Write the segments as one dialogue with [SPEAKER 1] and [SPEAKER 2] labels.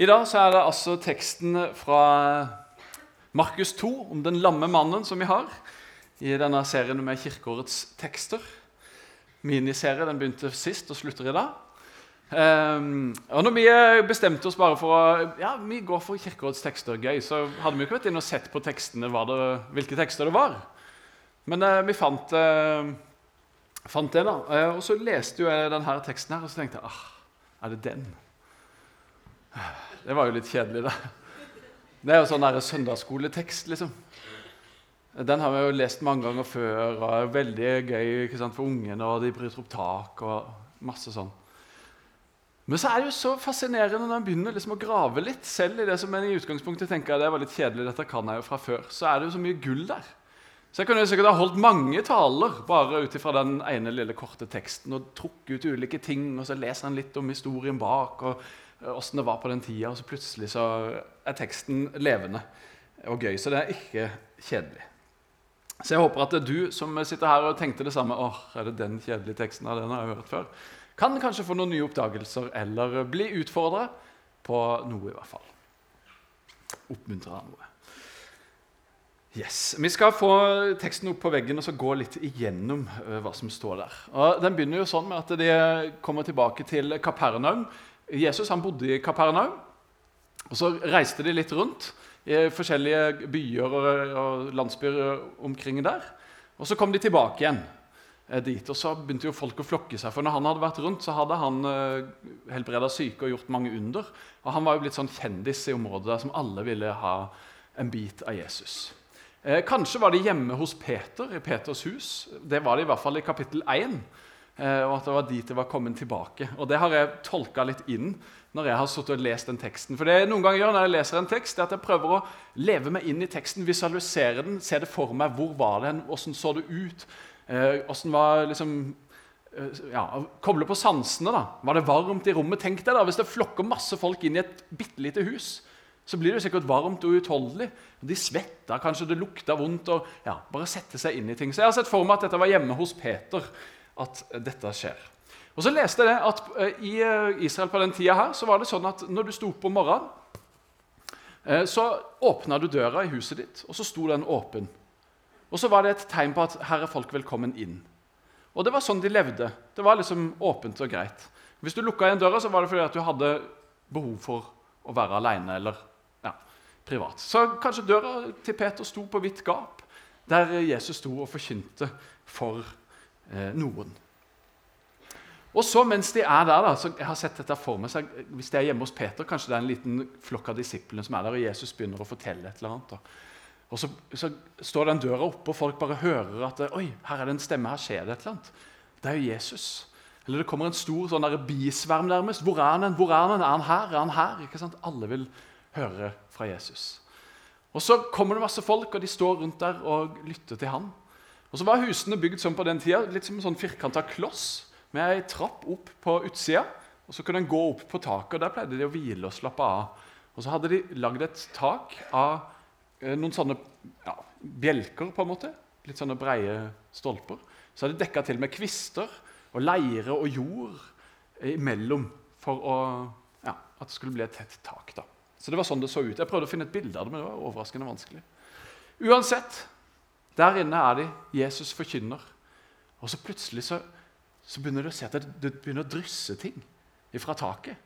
[SPEAKER 1] I dag så er det altså teksten fra Markus 2 om den lamme mannen som vi har i denne serien med kirkeårets tekster. Miniserie den begynte sist og slutter i dag. Um, og når vi bestemte oss bare for å ja, vi går for kirkeårets tekster, gøy, så hadde vi ikke vært inne og sett på tekstene det, hvilke tekster det var. Men uh, vi fant, uh, fant det, da. Uh, og så leste jo jeg denne teksten her, og så tenkte jeg ah, er det den? Det var jo litt kjedelig, det. Det er jo sånn søndagsskoletekst, liksom. Den har vi jo lest mange ganger før, og er veldig gøy sant, for ungene. og De bryter opp tak og masse sånn. Men så er det jo så fascinerende når en begynner liksom å grave litt, selv i det som en i utgangspunktet tenker det var litt kjedelig, dette kan jeg jo fra før, så er det jo så mye gull der. Så jeg kunne jo sikkert ha holdt mange taler bare ut ifra den ene lille korte teksten og trukket ut ulike ting, og så leser han litt om historien bak. og åssen det var på den tida, og så plutselig så er teksten levende og gøy. Så det er ikke kjedelig. Så jeg håper at du som sitter her og tenkte det samme åh, er det den kjedelige teksten av den har hørt før, kan kanskje få noen nye oppdagelser eller bli utfordra på noe, i hvert fall. Oppmuntra av noe. Yes. Vi skal få teksten opp på veggen og så gå litt igjennom uh, hva som står der. Og den begynner jo sånn med at de kommer tilbake til Kapernaum Jesus han bodde i Kapernaum. og Så reiste de litt rundt i forskjellige byer og landsbyer omkring der. Og Så kom de tilbake igjen eh, dit, og så begynte jo folk å flokke seg. For når han hadde vært rundt, så hadde han uh, helbreda syke og gjort mange under. Og han var jo blitt sånn kjendis i området der som alle ville ha en bit av Jesus. Eh, kanskje var de hjemme hos Peter, i Peters hus. Det var de i hvert fall i kapittel 1. Eh, og at det var dit det var kommet tilbake. Og Det har jeg tolka litt inn når jeg har suttet og lest den teksten. For det jeg noen ganger gjør når jeg leser en tekst, er at jeg prøver å leve meg inn i teksten, visualisere den, se det for meg. Hvor var den? Hvordan så det ut? Eh, hvordan var liksom eh, ja, Koble på sansene. da. Var det varmt i rommet? Tenk deg da, Hvis det flokker masse folk inn i et bitte lite hus, så blir det sikkert varmt og utholdelig. De svetter, kanskje det lukter vondt. og ja, Bare sette seg inn i ting. Så jeg har sett for meg at dette var hjemme hos Peter at dette skjer. Og så leste jeg at eh, I eh, Israel på den tida her, så var det sånn at når du sto opp om morgenen, eh, så åpna du døra i huset ditt, og så sto den åpen. Og så var det et tegn på at her er folk velkommen inn. Og det var sånn de levde. Det var liksom åpent og greit. Hvis du lukka igjen døra, så var det fordi at du hadde behov for å være aleine eller ja, privat. Så kanskje døra til Peter sto på vidt gap, der Jesus sto og forkynte for eh, noen. Og så Mens de er der, da, så jeg har sett dette for meg, så hvis de er hjemme hos Peter, kanskje det er en liten flokk av disiplene som er der, og Jesus begynner å fortelle et eller annet. Da. Og så, så, står den døra oppe, og folk bare hører at oi, her er det en stemme, her skjer det et eller annet. Det er jo Jesus. Eller det kommer en stor sånn der bisverm nærmest. Hvor er han? Hvor er han? Er han her? Er han her? Ikke sant? Alle vil høre fra Jesus. Og Så kommer det masse folk, og de står rundt der og lytter til han. Og så var Husene bygd sånn på den tida, litt som en sånn firkanta kloss med ei trapp opp på utsida. Og Så kunne en gå opp på taket, og der pleide de å hvile og slappe av. Og Så hadde de lagd et tak av eh, noen sånne ja, bjelker, på en måte. Litt sånne breie stolper. Så hadde de dekka til med kvister og leire og jord imellom for å, ja, at det skulle bli et tett tak. da. Så det var sånn det så ut. Jeg prøvde å finne et bilde av det, men det var overraskende vanskelig. Uansett, der inne er de. Jesus forkynner. Og så plutselig så, så begynner du å se at det, det, begynner å drysse ting fra taket.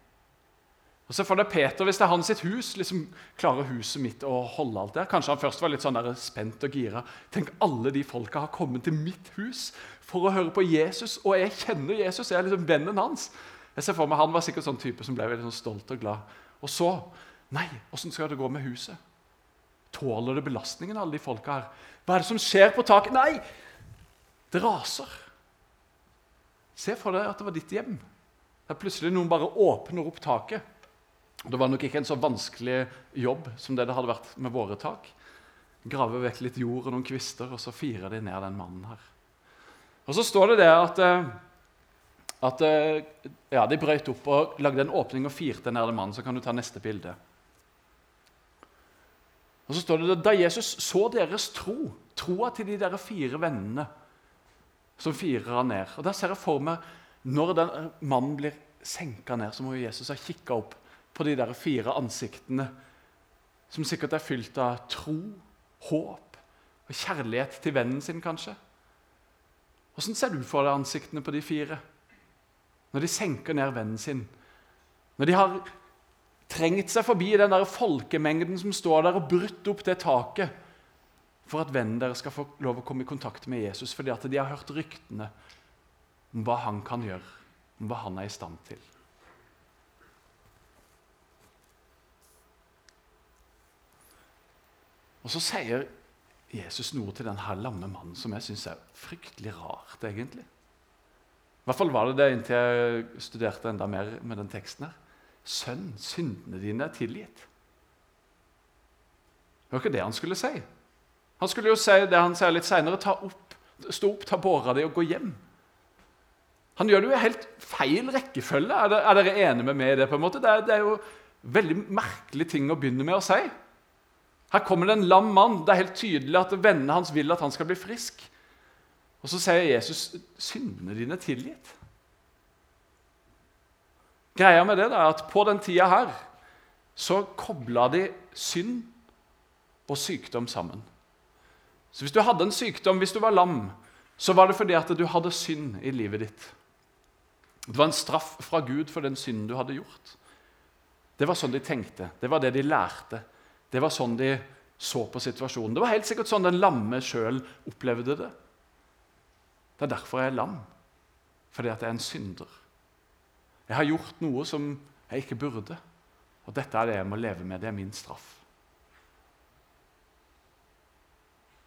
[SPEAKER 1] Og så får det Peter, Hvis det er hans sitt hus, liksom klarer huset mitt å holde alt der? Kanskje han først var litt sånn der spent og gira. Tenk, alle de folka har kommet til mitt hus for å høre på Jesus, og jeg kjenner Jesus. Jeg er liksom vennen hans. Jeg ser for meg Han var sikkert sånn type som ble veldig sånn stolt og glad. Og så Nei, åssen skal det gå med huset? Tåler det belastningen, alle de folka her? Hva er det som skjer på taket? Nei! Det raser. Se for deg at det var ditt hjem. Der plutselig noen bare åpner opp taket. Det var nok ikke en så vanskelig jobb som det det hadde vært med våre tak. Grave vekk litt jord og noen kvister, og så firer de ned den mannen her. Og Så står det det at, eh, at eh, ja, de brøt opp og lagde en åpning og firte ned den mannen. Så kan du ta neste bilde. Og så står det Da Jesus så deres tro, troa til de der fire vennene, som firer han ned. Og Der ser jeg for meg når den mannen blir senka ned, så må Jesus ha kikka opp på de der fire ansiktene, som sikkert er fylt av tro, håp og kjærlighet til vennen sin, kanskje. Åssen ser du for deg ansiktene på de fire? Når de senker ned vennen sin. Når de har trengt seg forbi den der folkemengden som står der og brutt opp det taket for at vennen deres skal få lov å komme i kontakt med Jesus fordi at de har hørt ryktene om hva han kan gjøre, om hva han er i stand til. Og så sier Jesus noe til denne lamme mannen som jeg syns er fryktelig rart, egentlig. I hvert fall var det det inntil jeg studerte enda mer med den teksten. her. Sønn, syndene dine er tilgitt. Det var ikke det han skulle si. Han skulle jo si det han sier litt seinere. Stå opp, ta båra di og gå hjem. Han gjør det jo i helt feil rekkefølge. Er, er dere enige med meg i det? på en måte? Det er, det er jo veldig merkelig ting å begynne med å si. Her kommer det en lam mann. Det er helt tydelig at vennene hans vil at han skal bli frisk. Og så sier Jesus syndene dine er tilgitt. Greia med det er at på den tida her så kobla de synd og sykdom sammen. Så Hvis du hadde en sykdom, hvis du var lam, så var det fordi at du hadde synd i livet ditt. Det var en straff fra Gud for den synden du hadde gjort. Det var sånn de tenkte. Det var det de lærte. Det var sånn de så på situasjonen. Det var helt sikkert sånn den lamme sjøl opplevde det. Det er derfor jeg er lam. Fordi at jeg er en synder. Jeg har gjort noe som jeg ikke burde. Og dette er det jeg må leve med. Det er min straff.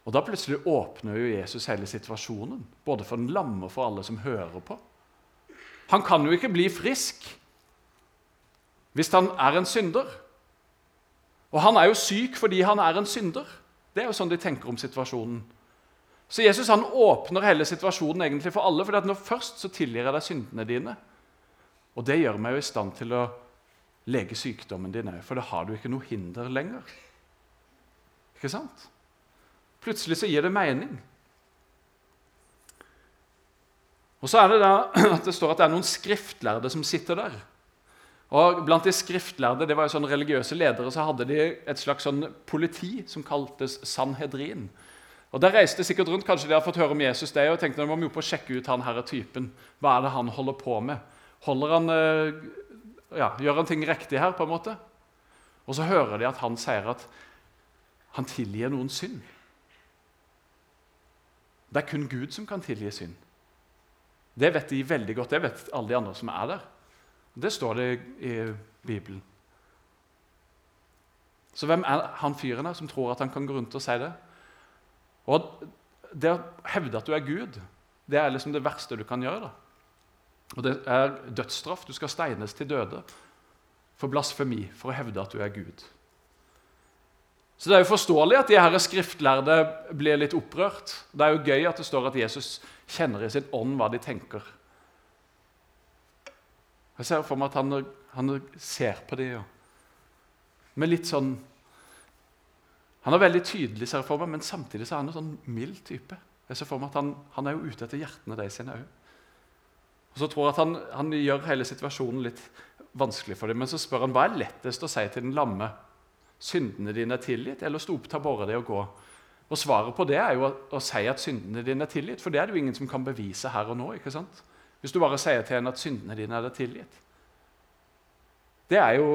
[SPEAKER 1] Og Da plutselig åpner jo Jesus hele situasjonen, både for den lamme og for alle som hører på. Han kan jo ikke bli frisk hvis han er en synder. Og han er jo syk fordi han er en synder. Det er jo sånn de tenker om situasjonen. Så Jesus han åpner hele situasjonen egentlig for alle. For nå først så tilgir jeg deg syndene dine. Og det gjør meg jo i stand til å lege sykdommen din òg, for da har du ikke noe hinder lenger. Ikke sant? Plutselig så gir det mening. Og så er det da at det står at det er noen skriftlærde som sitter der. Og Blant de skriftlærde det var jo sånne religiøse ledere, så hadde de et slags sånn politi som kaltes Sanhedrin. Og Der reiste sikkert rundt, kanskje de har fått høre om Jesus det, og tenkte de må på å sjekke ut han her typen. Hva er det han holder på med? Holder han, eh, ja, Gjør han ting riktig her? på en måte? Og så hører de at han sier at han tilgir noen synd. Det er kun Gud som kan tilgi synd. Det vet de veldig godt. Det vet alle de andre som er der. Det står det i Bibelen. Så hvem er han fyren her som tror at han kan gå rundt og si det? Og Det å hevde at du er Gud, det er liksom det verste du kan gjøre. da. Og Det er dødsstraff. Du skal steines til døde for blasfemi, for å hevde at du er Gud. Så Det er jo forståelig at de her skriftlærde blir litt opprørt. Det er jo gøy at det står at Jesus kjenner i sin ånd hva de tenker. Jeg ser for meg at han, han ser på dem ja. med litt sånn Han er veldig tydelig, ser jeg for meg, men samtidig så er han en sånn mild type. Jeg ser for meg at Han, han er jo ute etter hjertene deres sine òg. Og så tror jeg at han, han, gjør hele situasjonen litt vanskelig for dem. Men så spør han hva er lettest å si til den lamme. Syndene dine er tilgitt, eller stå opp, ta båre deg og gå? Og Svaret på det er jo å, å si at syndene dine er tilgitt, for det er det jo ingen som kan bevise her og nå. ikke sant? Hvis du bare sier til henne at syndene dine er tilgitt. Det er jo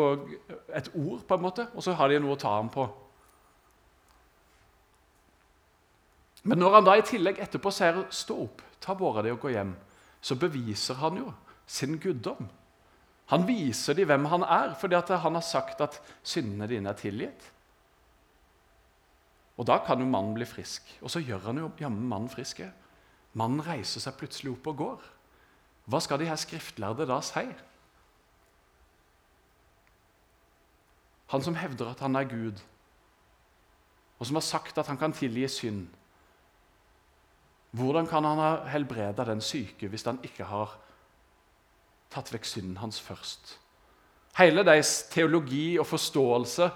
[SPEAKER 1] et ord, på en måte, og så har de noe å ta ham på. Men når han da i tillegg etterpå sier 'stå opp, ta båra di og gå hjem', så beviser han jo sin guddom. Han viser dem hvem han er, fordi han har sagt at syndene dine er tilgitt. Og Da kan jo mannen bli frisk. Og så gjør han jo jammen mannen frisk. Mannen reiser seg plutselig opp og går. Hva skal de her skriftlærde da si? Han som hevder at han er Gud, og som har sagt at han kan tilgi synd. Hvordan kan han ha helbreda den syke hvis han ikke har tatt vekk synden hans først? Hele deres teologi og forståelse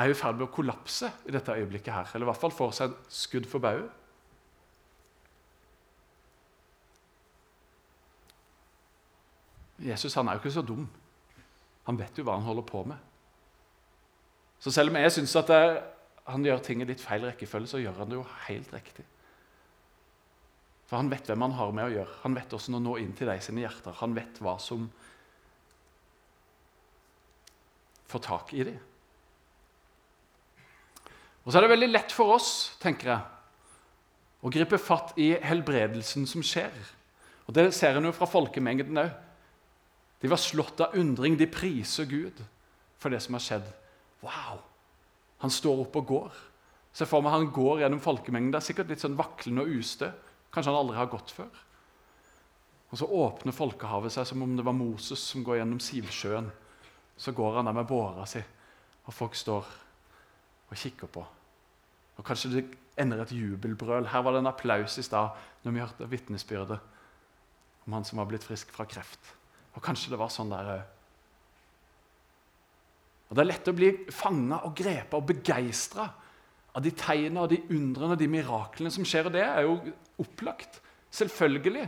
[SPEAKER 1] er i ferd med å kollapse i dette øyeblikket. her, Eller i hvert fall får seg skudd for baugen. Jesus han er jo ikke så dum. Han vet jo hva han holder på med. Så selv om jeg syns at det, han gjør ting i litt feil rekkefølge, så gjør han det jo helt riktig. For han vet hvem han har med å gjøre. Han vet hvordan å nå inn til deg sine hjerter. Han vet hva som får tak i dem. Og så er det veldig lett for oss, tenker jeg, å gripe fatt i helbredelsen som skjer. Og Det ser en jo fra folkemengden òg. De var slått av undring. De priser Gud for det som har skjedd. Wow! Han står opp og går. Se for meg han går gjennom folkemengden. Det er sikkert litt sånn vaklende og ustø. Kanskje han aldri har gått før. Og Så åpner folkehavet seg som om det var Moses som går gjennom Sivsjøen. Så går han der med båra si, og folk står og kikker på. Og Kanskje det ender et jubelbrøl. Her var det en applaus i stad når vi hørte vitnesbyrdet om han som var blitt frisk fra kreft. Og kanskje det var sånn der òg. Og Det er lett å bli fanga og grepet og begeistra av de tegnene, og de undrene og de miraklene som skjer. Og det er jo opplagt. Selvfølgelig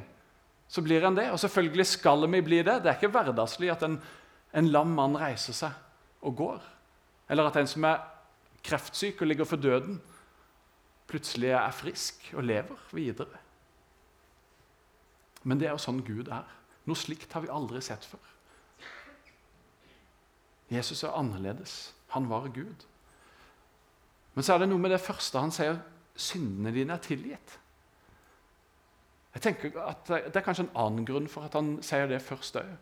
[SPEAKER 1] så blir en det. Og selvfølgelig skal vi bli det. Det er ikke hverdagslig at en, en lam mann reiser seg og går. Eller at en som er kreftsyk og ligger for døden, plutselig er frisk og lever videre. Men det er jo sånn Gud er. Noe slikt har vi aldri sett før. Jesus er annerledes. Han var Gud. Men så er det noe med det første han sier syndene dine er tilgitt. Jeg tenker at Det er kanskje en annen grunn for at han sier det først òg.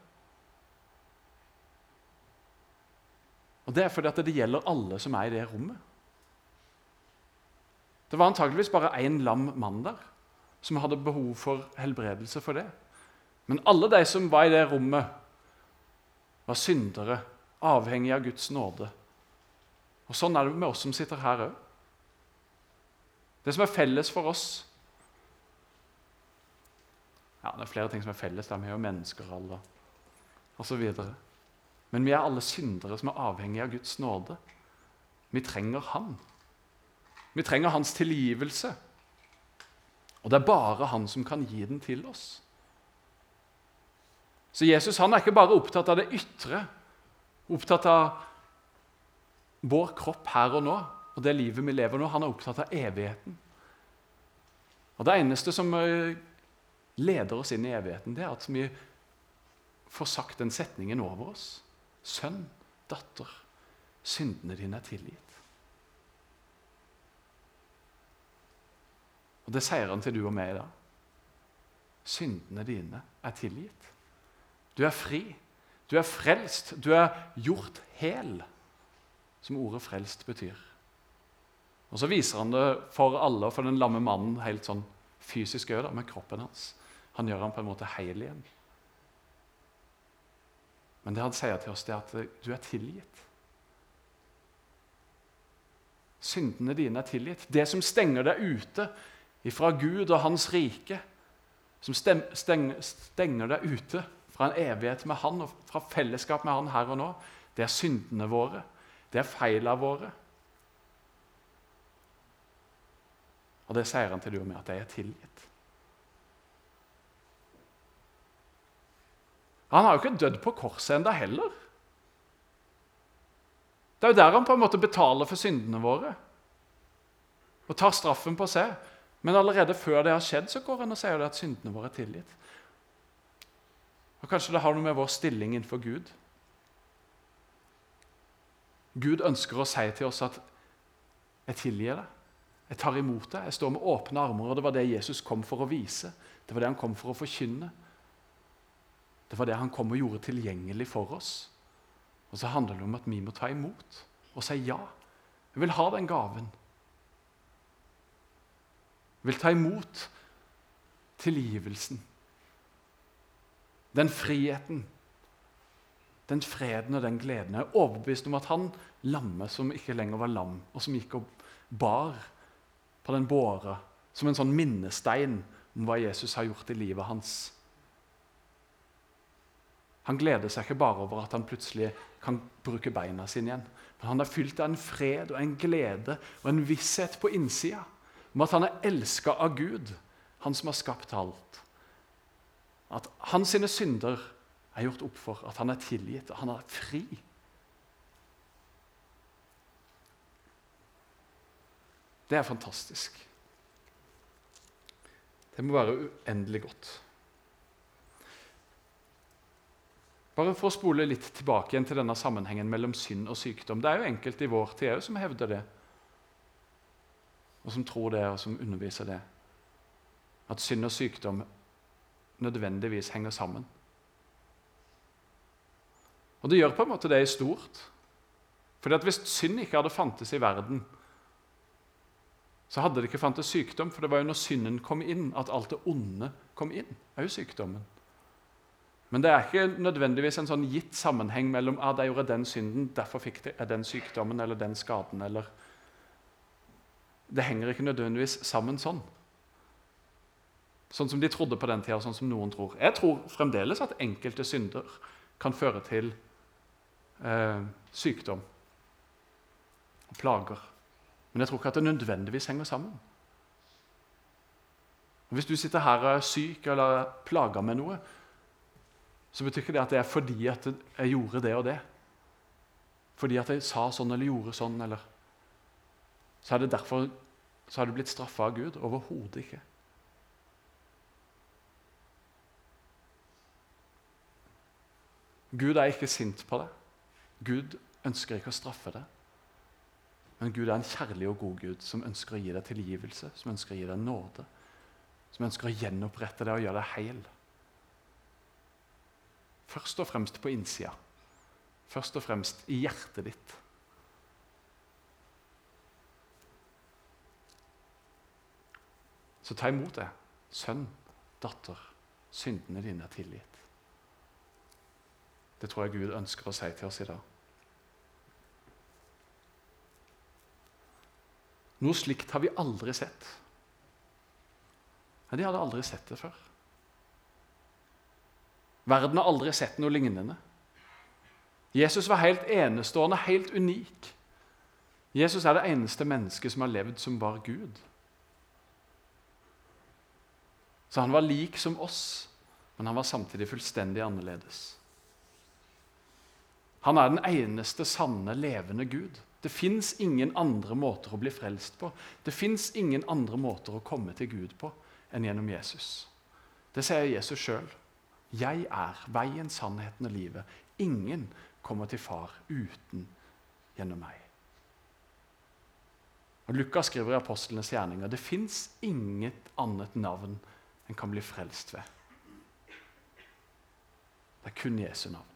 [SPEAKER 1] Og Det er fordi at det gjelder alle som er i det rommet. Det var antageligvis bare én lam mann der som hadde behov for helbredelse for det. Men alle de som var i det rommet, var syndere avhengig av Guds nåde. Og Sånn er det med oss som sitter her òg. Det som er felles for oss ja, Det er flere ting som er felles. Vi er jo mennesker alle, osv. Men vi er alle syndere som er avhengige av Guds nåde. Vi trenger Han. Vi trenger Hans tilgivelse. Og det er bare Han som kan gi den til oss. Så Jesus han er ikke bare opptatt av det ytre, opptatt av vår kropp her og nå og det livet vi lever nå. Han er opptatt av evigheten. Og Det eneste som eh, leder oss inn i evigheten, det er at vi får sagt den setningen over oss. Sønn, datter, syndene dine er tilgitt. Og Det sier han til du og meg i dag. Syndene dine er tilgitt. Du er fri. Du er frelst. Du er gjort hel, som ordet 'frelst' betyr. Og Så viser han det for alle og for den lamme mannen helt sånn fysisk òg, med kroppen hans. Han gjør ham på en måte hel igjen. Men det han sier til oss, det er at du er tilgitt. Syndene dine er tilgitt. Det som stenger deg ute fra Gud og Hans rike, som stenger deg ute fra en evighet med Han og fra fellesskap med Han her og nå, det er syndene våre. Det er feilene våre. Og det sier han til du og meg, at jeg er tilgitt. Han har jo ikke dødd på korset enda heller. Det er jo der han på en måte betaler for syndene våre og tar straffen på seg. Men allerede før det har skjedd, så går han og sier at syndene våre er tilgitt. Og Kanskje det har noe med vår stilling innenfor Gud. Gud ønsker å si til oss at 'jeg tilgir deg', 'jeg tar imot deg', 'jeg står med åpne armer'. og Det var det Jesus kom for å vise. Det var det han kom for å forkynne. Det var det han kom og gjorde tilgjengelig for oss. Og så handler det om at vi må ta imot og si ja. Jeg vil ha den gaven. Jeg vil ta imot tilgivelsen. Den friheten, den freden og den gleden. Jeg er overbevist om at han lamme som ikke lenger var lam, og som gikk og bar på den båra som en sånn minnestein om hva Jesus har gjort i livet hans. Han gleder seg ikke bare over at han plutselig kan bruke beina sine igjen. Men han er fylt av en fred og en glede og en visshet på innsida om at han er elska av Gud, han som har skapt alt. At hans synder er gjort opp for, at han er tilgitt, at han er fri. Det er fantastisk. Det må være uendelig godt. Bare for å spole litt tilbake igjen til denne sammenhengen mellom synd og sykdom. Det er jo enkelte i vår tid som hevder det, og som tror det, og som underviser det. At synd og sykdom nødvendigvis henger sammen. Og det gjør på en måte det i stort. Fordi at Hvis synd ikke hadde fantes i verden, så hadde det ikke fantes sykdom. For det var jo når synden kom inn, at alt det onde kom inn. Er jo sykdommen. Men det er ikke nødvendigvis en sånn gitt sammenheng mellom at jeg gjorde den synden, derfor fikk jeg den sykdommen eller den skaden. eller... Det henger ikke nødvendigvis sammen sånn. Sånn som de trodde på den tida, sånn som noen tror. Jeg tror fremdeles at enkelte synder kan føre til eh, sykdom og plager. Men jeg tror ikke at det nødvendigvis henger sammen. Hvis du sitter her og er syk eller plaga med noe, så betyr ikke det at det er fordi at jeg gjorde det og det. Fordi at jeg sa sånn eller gjorde sånn. eller Så er det derfor så har du blitt straffa av Gud. Overhodet ikke. Gud er ikke sint på deg. Gud ønsker ikke å straffe deg. Men Gud er en kjærlig og god Gud som ønsker å gi deg tilgivelse, som ønsker å gi deg nåde, som ønsker å gjenopprette deg og gjøre deg heil. Først og fremst på innsida. Først og fremst i hjertet ditt. Så ta imot det. Sønn, datter, syndene dine er tilgitt. Det tror jeg Gud ønsker å si til oss i dag. Noe slikt har vi aldri sett. Nei, de hadde aldri sett det før. Verden har aldri sett noe lignende. Jesus var helt enestående, helt unik. Jesus er det eneste mennesket som har levd som var Gud. Så han var lik som oss, men han var samtidig fullstendig annerledes. Han er den eneste sanne, levende Gud. Det fins ingen andre måter å bli frelst på. Det fins ingen andre måter å komme til Gud på enn gjennom Jesus. Det sier Jesus sjøl. 'Jeg er veien, sannheten og livet'. Ingen kommer til Far uten gjennom meg. Og Lukas skriver i apostlenes gjerninger det fins inget annet navn en kan bli frelst ved. Det er kun Jesu navn.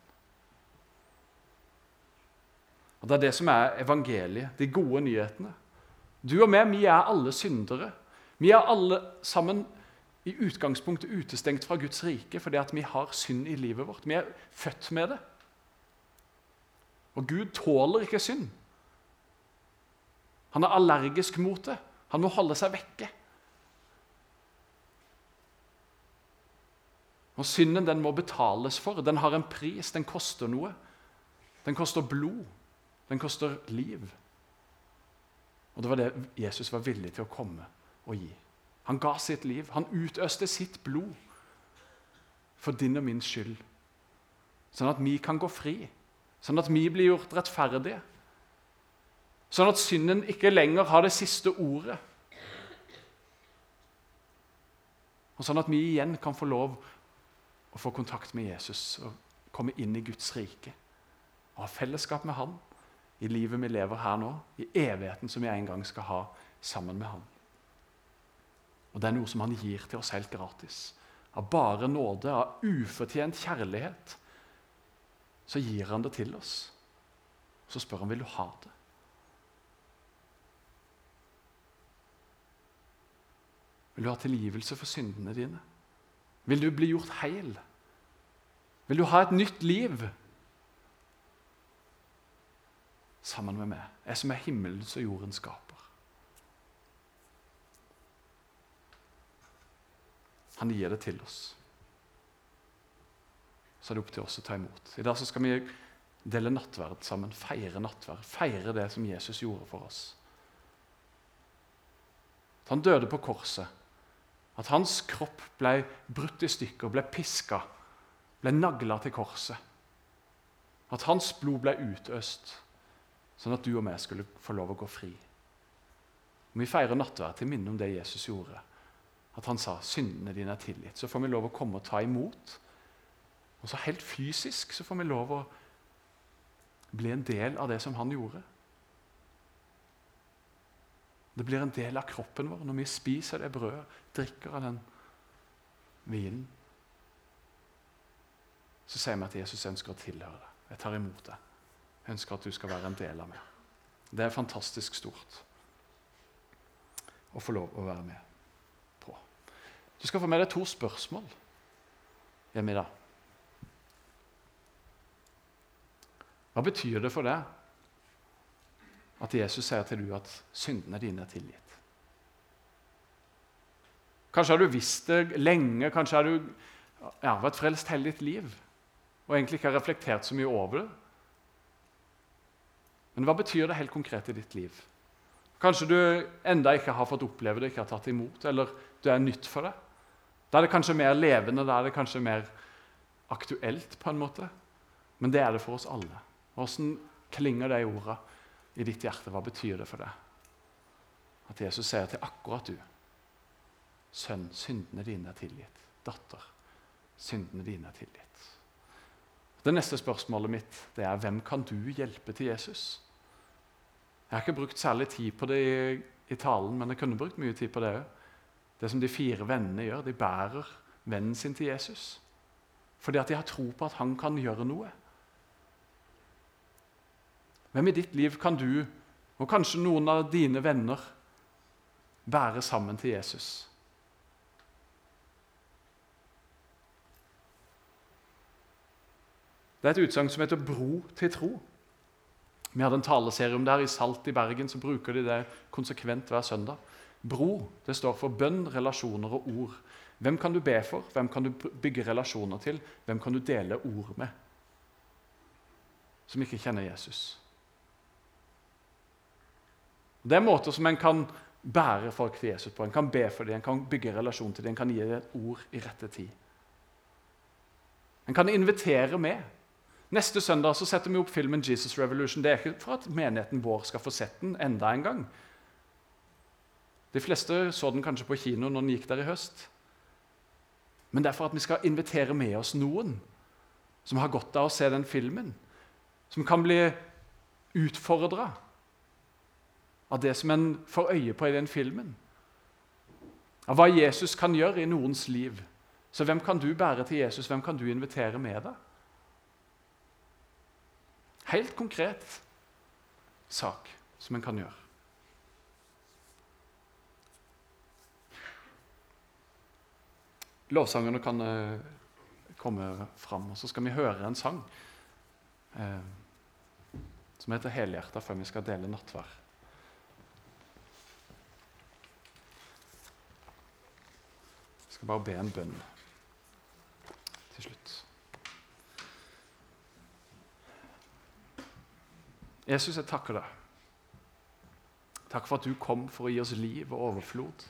[SPEAKER 1] Og Det er det som er evangeliet, de gode nyhetene. Du og meg, vi er alle syndere. Vi er alle sammen i utgangspunktet utestengt fra Guds rike fordi at vi har synd i livet vårt. Vi er født med det. Og Gud tåler ikke synd. Han er allergisk mot det. Han må holde seg vekke. Og Synden den må betales for. Den har en pris. Den koster noe. Den koster blod. Den koster liv. Og det var det Jesus var villig til å komme og gi. Han ga sitt liv. Han utøste sitt blod for din og min skyld. Sånn at vi kan gå fri. Sånn at vi blir gjort rettferdige. Sånn at synden ikke lenger har det siste ordet. Og sånn at vi igjen kan få lov å få kontakt med Jesus og komme inn i Guds rike. Og ha fellesskap med Han i livet vi lever her nå, i evigheten som vi en gang skal ha sammen med Han. Og det er noe som han gir til oss helt gratis. Av bare nåde, av ufortjent kjærlighet, så gir han det til oss. Så spør han vil du ha det. Vil du ha tilgivelse for syndene dine? Vil du bli gjort heil? Vil du ha et nytt liv? Sammen med meg, jeg som er himmelens og jordens skaper. Han gir det til oss. Så er det opp til oss å ta imot. I dag skal vi dele nattverd sammen, feire nattverd. Feire det som Jesus gjorde for oss. At han døde på korset. At hans kropp ble brutt i stykker, ble piska, ble nagla til korset. At hans blod ble utøst, sånn at du og vi skulle få lov å gå fri. Og vi feirer nattverd til minne om det Jesus gjorde. At han sa 'syndene dine er tilgitt'. Så får vi lov å komme og ta imot. Og så helt fysisk så får vi lov å bli en del av det som han gjorde. Det blir en del av kroppen vår når vi spiser det brødet, drikker av den vinen. Så sier vi at Jesus ønsker å tilhøre det. Jeg tar imot det. Ønsker at du skal være en del av meg. Det er fantastisk stort å få lov å være med på. Du skal få med deg to spørsmål hjemme i dag. Hva betyr det for deg at Jesus sier til du at syndene dine er tilgitt? Kanskje har du visst det lenge, kanskje har du ja, vært frelst hele ditt liv og egentlig ikke har reflektert så mye over det. Men hva betyr det helt konkret i ditt liv? Kanskje du enda ikke har fått oppleve det, ikke har tatt imot, eller du er nytt for det. Da er det kanskje mer levende, da er det kanskje mer aktuelt, på en måte. Men det er det for oss alle. Åssen klinger de orda i ditt hjerte? Hva betyr det for deg? At Jesus sier til akkurat du Sønn, syndene dine er tilgitt. Datter, syndene dine er tilgitt. Det neste spørsmålet mitt det er hvem kan du hjelpe til Jesus? Jeg har ikke brukt særlig tid på det i, i talen, men jeg kunne brukt mye tid på det òg. Det som de fire vennene gjør. De bærer vennen sin til Jesus. Fordi at de har tro på at han kan gjøre noe. Hvem i ditt liv kan du, og kanskje noen av dine venner, bære sammen til Jesus? Det er et utsagn som heter 'bro til tro'. Vi hadde en taleserie om det her i Salt i Bergen, så bruker de det konsekvent hver søndag. Bro det står for bønn, relasjoner og ord. Hvem kan du be for? Hvem kan du bygge relasjoner til? Hvem kan du dele ord med? Som ikke kjenner Jesus. Det er måter som en kan bære folk til Jesus på. En kan be for dem, en kan bygge relasjon til dem, en kan gi dem et ord i rette tid. En kan invitere med. Neste søndag så setter vi opp filmen 'Jesus Revolution'. Det er ikke for at menigheten vår skal få sett den enda en gang. De fleste så den kanskje på kino når den gikk der i høst. Men det er for at vi skal invitere med oss noen som har godt av å se den filmen. Som kan bli utfordra av det som en får øye på i den filmen. Av hva Jesus kan gjøre i noens liv. Så hvem kan du bære til Jesus? Hvem kan du invitere med deg? Helt konkret sak som en kan gjøre. Lovsangerne kan uh, komme fram, og så skal vi høre en sang eh, som heter 'Helhjerta', før vi skal dele nattverd. Jeg skal bare be en bønn til slutt. Jesus, jeg takker deg. Takk for at du kom for å gi oss liv og overflod.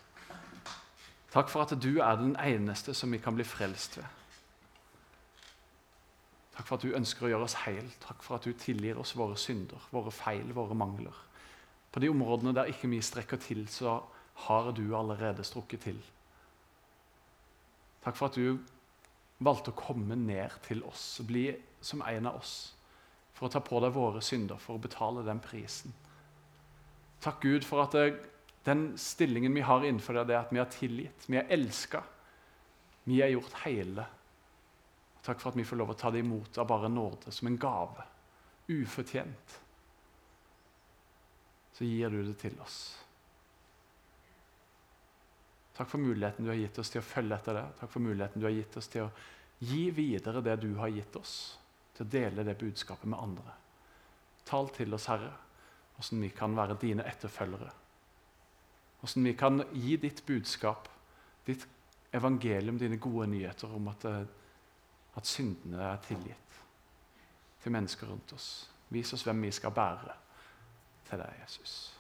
[SPEAKER 1] Takk for at du er den eneste som vi kan bli frelst ved. Takk for at du ønsker å gjøre oss heil. Takk for at du tilgir oss våre synder, våre feil, våre mangler. På de områdene der ikke vi strekker til, så har du allerede strukket til. Takk for at du valgte å komme ned til oss, bli som en av oss for å ta på deg våre synder, for å betale den prisen. Takk, Gud, for at det, den stillingen vi har innenfor deg, det er at vi har tilgitt, vi er elska. Vi er gjort hele. Takk for at vi får lov å ta det imot av bare nåde, som en gave. Ufortjent. Så gir du det til oss. Takk for muligheten du har gitt oss til å følge etter det. Takk for muligheten du har gitt oss til å gi videre det du har gitt oss til å dele det budskapet med andre. Tal til oss, Herre, hvordan vi kan være dine etterfølgere. Hvordan vi kan gi ditt budskap, ditt evangelium, dine gode nyheter om at, eh, at syndene er tilgitt til mennesker rundt oss. Vis oss hvem vi skal bære til deg, Jesus.